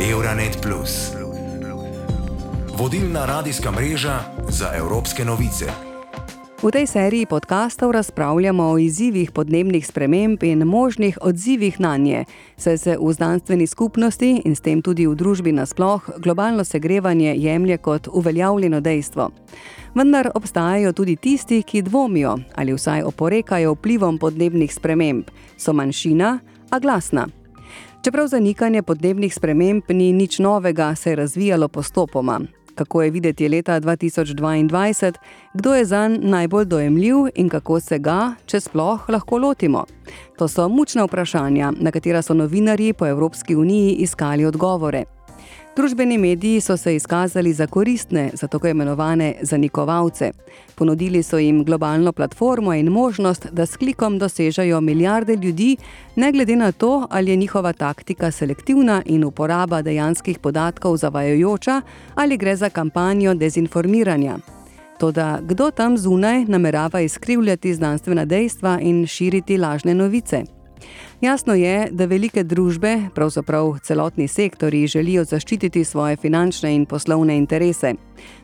Euronet. Vodilna radijska mreža za evropske novice. V tej seriji podkastov razpravljamo o izzivih podnebnih sprememb in možnih odzivih na nje, saj se v znanstveni skupnosti in s tem tudi v družbi nasploh globalno segrevanje jemlje kot uveljavljeno dejstvo. Vendar obstajajo tudi tisti, ki dvomijo ali vsaj oporekajo vplivom podnebnih sprememb, so manjšina, a glasna. Čeprav zanikanje podnebnih sprememb ni nič novega, se je razvijalo postopoma. Kako je videti leta 2022, kdo je za njega najbolj dojemljiv in kako se ga, če sploh, lahko lotimo? To so mučna vprašanja, na katera so novinarji po Evropski uniji iskali odgovore. Družbeni mediji so se izkazali za koristne, za tako imenovane zanikovalce. Ponudili so jim globalno platformo in možnost, da s klikom dosežejo milijarde ljudi, ne glede na to, ali je njihova taktika selektivna in uporaba dejanskih podatkov zavajajoča ali gre za kampanjo dezinformiranja. Toda kdo tam zunaj namerava izkrivljati znanstvena dejstva in širiti lažne novice? Jasno je, da velike družbe, pravzaprav celotni sektori, želijo zaščititi svoje finančne in poslovne interese.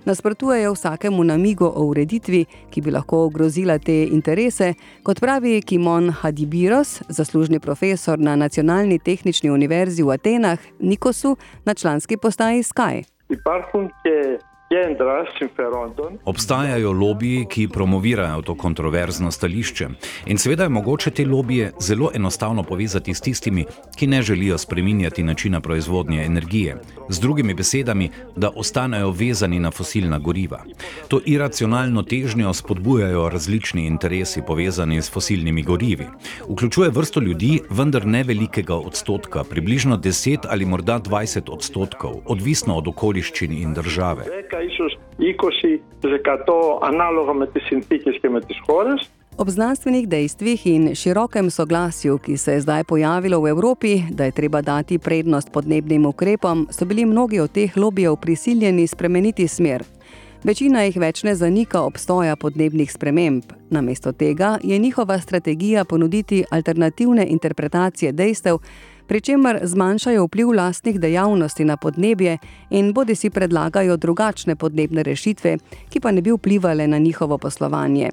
Nasprotujejo vsakemu namigu o ureditvi, ki bi lahko ogrozila te interese, kot pravi Kimon Hadibiros, zaslužni profesor na Nacionalni tehnični univerzi v Atenah, Nikosu, na članski postaji Sky. Obstajajo lobiji, ki promovirajo to kontroverzno stališče. In seveda je mogoče te lobije zelo enostavno povezati s tistimi, ki ne želijo spreminjati načina proizvodnje energije. Z drugimi besedami, da ostanejo vezani na fosilna goriva. To iracionalno težnjo spodbujajo različni interesi povezani s fosilnimi gorivi. Vključuje vrsto ljudi, vendar ne velikega odstotka, približno 10 ali morda 20 odstotkov, odvisno od okoliščin in države ίσως 20% ανάλογα με τις συνθήκες και με τις χώρες. Ob znanstvenih dejstvih in širokem soglasju, ki se je zdaj pojavilo v Evropi, da je treba dati prednost podnebnim ukrepom, so bili mnogi od teh lobijev prisiljeni spremeniti smer. Večina jih več ne zanika obstoja podnebnih sprememb. Namesto tega je njihova strategija ponuditi alternativne interpretacije dejstev, pri čemer zmanjšajo vpliv lastnih dejavnosti na podnebje in bodi si predlagajo drugačne podnebne rešitve, ki pa ne bi vplivali na njihovo poslovanje.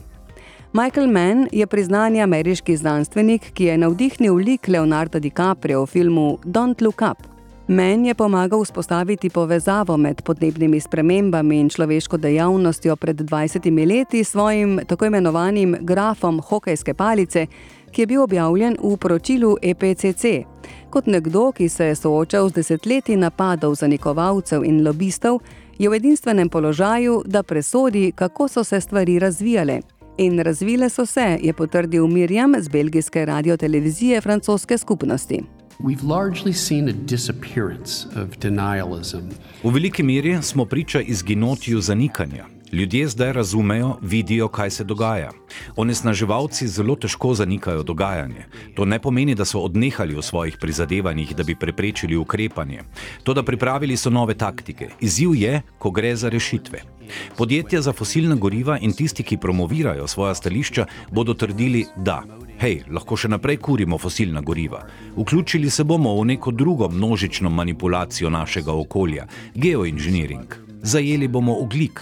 Michael Mann je priznani ameriški znanstvenik, ki je navdihnil lik Leonarda DiCaprio v filmu Don't Look Up. Mann je pomagal vzpostaviti povezavo med podnebnimi spremembami in človeško dejavnostjo pred 20 leti s svojim tako imenovanim grafom hokejske palice, ki je bil objavljen v poročilu EPCC. Kot nekdo, ki se je soočal z desetletji napadov zanikovalcev in lobistov, je v edinstvenem položaju, da presodi, kako so se stvari razvijale. In razvile so se, je potrdil Mirjam z belgijske radiotelevizije francoske skupnosti. V veliki meri smo priča izginotju zanikanja. Ljudje zdaj razumejo, vidijo, kaj se dogaja. Onesnaževalci zelo težko zanikajo dogajanje. To ne pomeni, da so odnehali v svojih prizadevanjih, da bi preprečili ukrepanje. To, da pripravili so nove taktike. Izziv je, ko gre za rešitve. Podjetja za fosilna goriva in tisti, ki promovirajo svoja stališča, bodo trdili, da. Hej, lahko še naprej kurimo fosilna goriva. Vključili se bomo v neko drugo množično manipulacijo našega okolja, geoinženiring. Zajeli bomo oglik,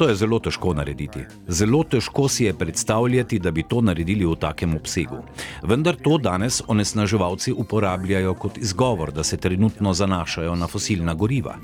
To je zelo težko narediti. Zelo težko si je predstavljati, da bi to naredili v takem obsegu. Vendar to danes onesnaževalci uporabljajo kot izgovor, da se trenutno zanašajo na fosilna goriva.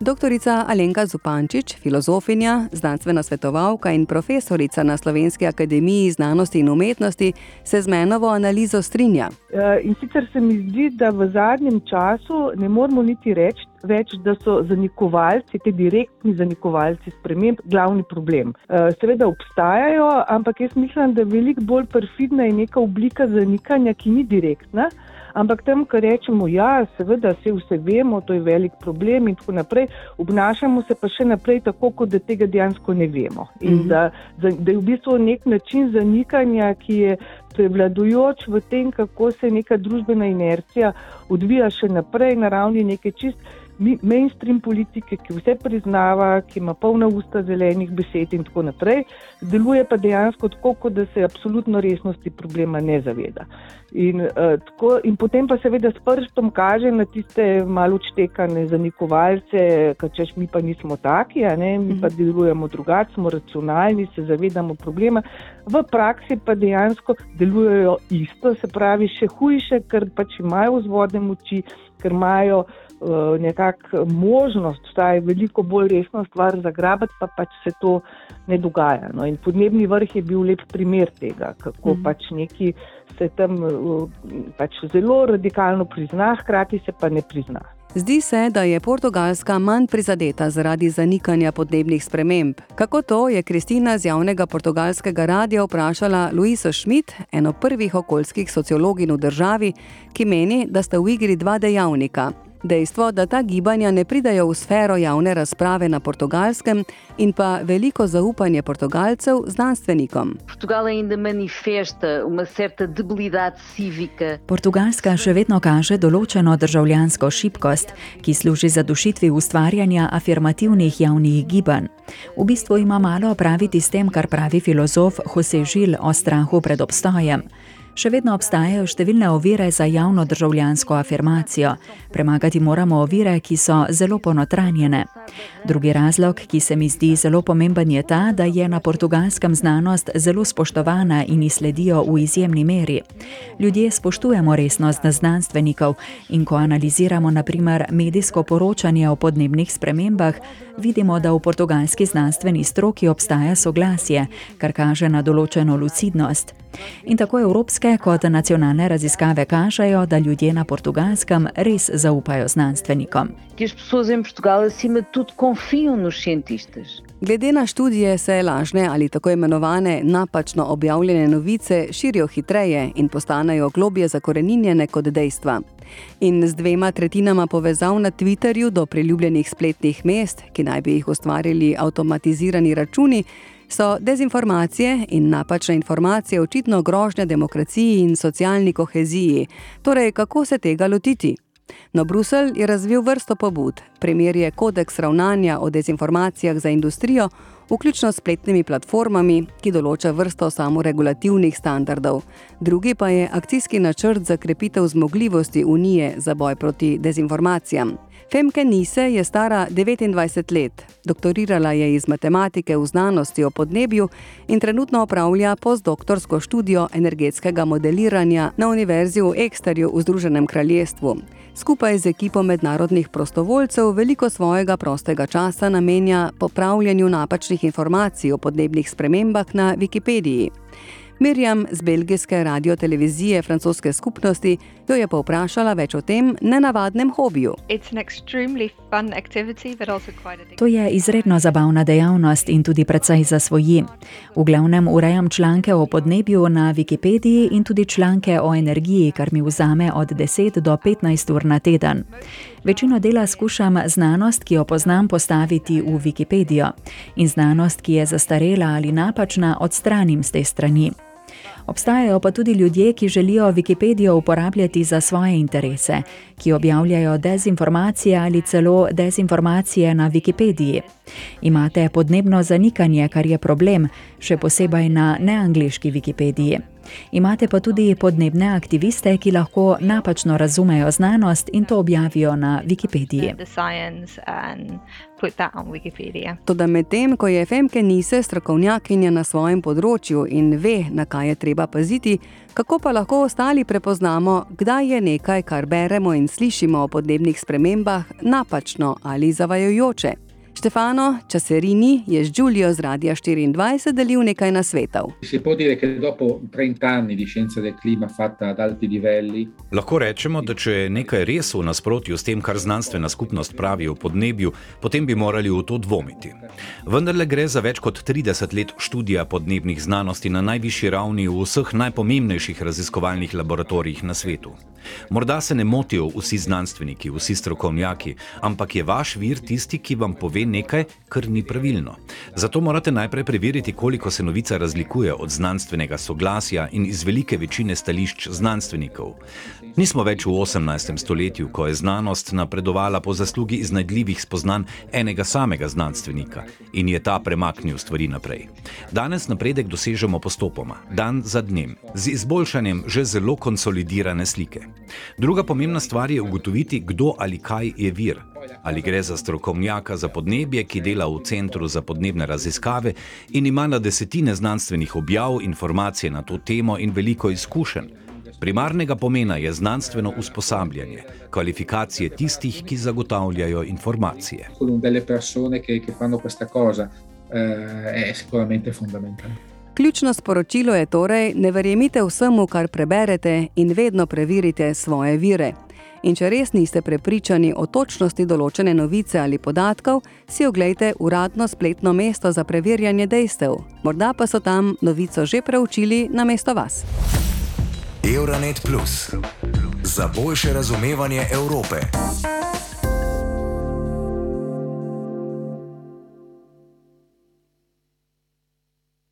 Doktorica Alenka Zupančič, filozofinja, znanstvena svetovalka in profesorica na Slovenski akademiji znanosti in umetnosti, se z menovo analizo strinja. Eh, in sicer se mi zdi, da v zadnjem času ne moremo niti reči, več, da so zanikovalci, ti direktni zanikovalci sprememb, glavni problem. Eh, seveda obstajajo, ampak jaz mislim, da je veliko bolj perfidna in neka oblika zanikanja, ki ni direktna. Ampak tam, ko rečemo, ja, seveda, vse, vse vemo, to je velik problem in tako naprej, obnašamo se pa še naprej tako, kot da tega dejansko ne vemo. In mm -hmm. da, da je v bistvu nek način zanikanja, ki je prevladujoč v tem, kako se neka družbena inercija odvija še naprej na ravni neke čist mainstream politike, ki vse priznava, ki ima polna usta zelenih besed in tako naprej, deluje pa dejansko tako, kot da se absolutno resnosti problema ne zaveda. In, uh, tako, in potem pa seveda s prstom kaže na tiste malo čtekane zanikovalce, češ mi pa nismo taki, mi pa mhm. delujemo drugače, smo racionalni, se zavedamo problema. V praksi pa dejansko delujejo isto, se pravi še hujše, ker pač imajo vzvodne moči, ker imajo nekako možnost, vsaj veliko bolj resno stvar zagrabiti, pa pač se to ne dogaja. No. In podnebni vrh je bil lep primer tega, kako mm. pač neki se tam uh, pač zelo radikalno prizna, hkrati se pa ne prizna. Zdi se, da je Portugalska manj prizadeta zaradi zanikanja podnebnih sprememb. Kako to je Kristina z javnega portugalskega radia vprašala Luiso Schmidt, eno prvih okoljskih sociologin v državi, ki meni, da sta v igri dva dejavnika: Dejstvo, da ta gibanja ne pridajo v sfero javne razprave na portugalskem, in pa veliko zaupanje portugalcev znanstvenikom. Portugalska še vedno kaže določeno državljansko šibkost, ki služi za dušitvi ustvarjanja afirmativnih javnih gibanj. V bistvu ima malo opraviti s tem, kar pravi filozof Jose Žil o strahu pred obstojem. Še vedno obstajajo številne ovire za javno državljansko afirmacijo. Premagati moramo ovire, ki so zelo ponotranjene. Drugi razlog, ki se mi zdi zelo pomemben, je ta, da je na portugalskem znanost zelo spoštovana in izsledijo v izjemni meri. Ljudje spoštujemo resnost znanstvenikov in ko analiziramo naprimer medijsko poročanje o podnebnih spremembah, vidimo, da v portugalski znanstveni stroki obstaja soglasje, kar kaže na določeno lucidnost. In tako evropske kot nacionalne raziskave kažejo, da ljudje na portugalskem res zaupajo znanstvenikom. Glede na študije se lažne ali tako imenovane napačno objavljene novice širijo hitreje in postanejo globje zakoreninjene kot dejstva. In z dvema tretjinama povezav na Twitterju do priljubljenih spletnih mest, ki naj bi jih ustvarili avtomatizirani računi, so dezinformacije in napačne informacije očitno grožnja demokraciji in socialni koheziji. Torej, kako se tega lotiti? No, Bruselj je razvil vrsto pobud. Primer je kodeks ravnanja o dezinformacijah za industrijo, vključno s spletnimi platformami, ki določa vrsto samoregulativnih standardov. Drugi pa je akcijski načrt za krepitev zmogljivosti Unije za boj proti dezinformacijam. Femke Nise je stara 29 let, doktorirala je iz matematike v znanosti o podnebju in trenutno opravlja postdoktorsko študijo energetskega modeliranja na Univerzi v Eksterju v Združenem kraljestvu. Skupaj z ekipo mednarodnih prostovoljcev veliko svojega prostega časa namenja popravljanju napačnih informacij o podnebnih spremembah na Wikipediji. Mirjam z belgijske radio-televizije francoske skupnosti jo je povprašala več o tem nenavadnem hobiju. To je izredno zabavna dejavnost in tudi precej zasvoji. V glavnem urejam članke o podnebju na Wikipediji in tudi članke o energiji, kar mi vzame od 10 do 15 ur na teden. Večino dela skušam znanost, ki jo poznam, postaviti v Wikipedijo in znanost, ki je zastarela ali napačna, odstranim z te strani. Obstajajo pa tudi ljudje, ki želijo Wikipedijo uporabljati za svoje interese, ki objavljajo dezinformacije ali celo dezinformacije na Wikipediji. Imate podnebno zanikanje, kar je problem, še posebej na neangliški Wikipediji. Imate pa tudi podnebne aktiviste, ki lahko napačno razumejo znanost in to objavijo na Wikipediji. Toda medtem, ko je Femke Nise strokovnjakinja na svojem področju in ve, na kaj je treba paziti, kako pa lahko ostali prepoznamo, kdaj je nekaj, kar beremo in slišimo o podnebnih spremembah, napačno ali zavajojoče. Stefano Časerini je z Giulio z Radia 24 delil nekaj nasvetov. Lahko rečemo, da če je nekaj res v nasprotju s tem, kar znanstvena skupnost pravi o podnebju, potem bi morali v to dvomiti. Vendar le gre za več kot 30 let študija podnebnih znanosti na najvišji ravni v vseh najpomembnejših raziskovalnih laboratorijih na svetu. Morda se ne motijo vsi znanstveniki, vsi strokovnjaki, ampak je vaš vir tisti, ki vam pove nekaj, kar ni pravilno. Zato morate najprej preveriti, koliko se novica razlikuje od znanstvenega soglasja in iz velike večine stališč znanstvenikov. Nismo več v 18. stoletju, ko je znanost napredovala po zaslugi iznajdljivih spoznanj enega samega znanstvenika in je ta premaknil stvari naprej. Danes napredek dosežemo postopoma, dan za dnem, z izboljšanjem že zelo konsolidirane slike. Druga pomembna stvar je ugotoviti, kdo ali kaj je vir. Ali gre za strokovnjaka za podnebje, ki dela v Centru za podnebne raziskave in ima na desetine znanstvenih objav, informacije na to temo in veliko izkušenj. Primarnega pomena je znanstveno usposabljanje, kvalifikacije tistih, ki zagotavljajo informacije. Eh, Ključno sporočilo je torej: ne verjemite vsemu, kar preberete, in vedno preverite svoje vire. In če res niste prepričani o točnosti določene novice ali podatkov, si oglejte uradno spletno mesto za preverjanje dejstev. Morda pa so tam novico že preučili na mesto vas. Euronet Plus za boljše razumevanje Evrope.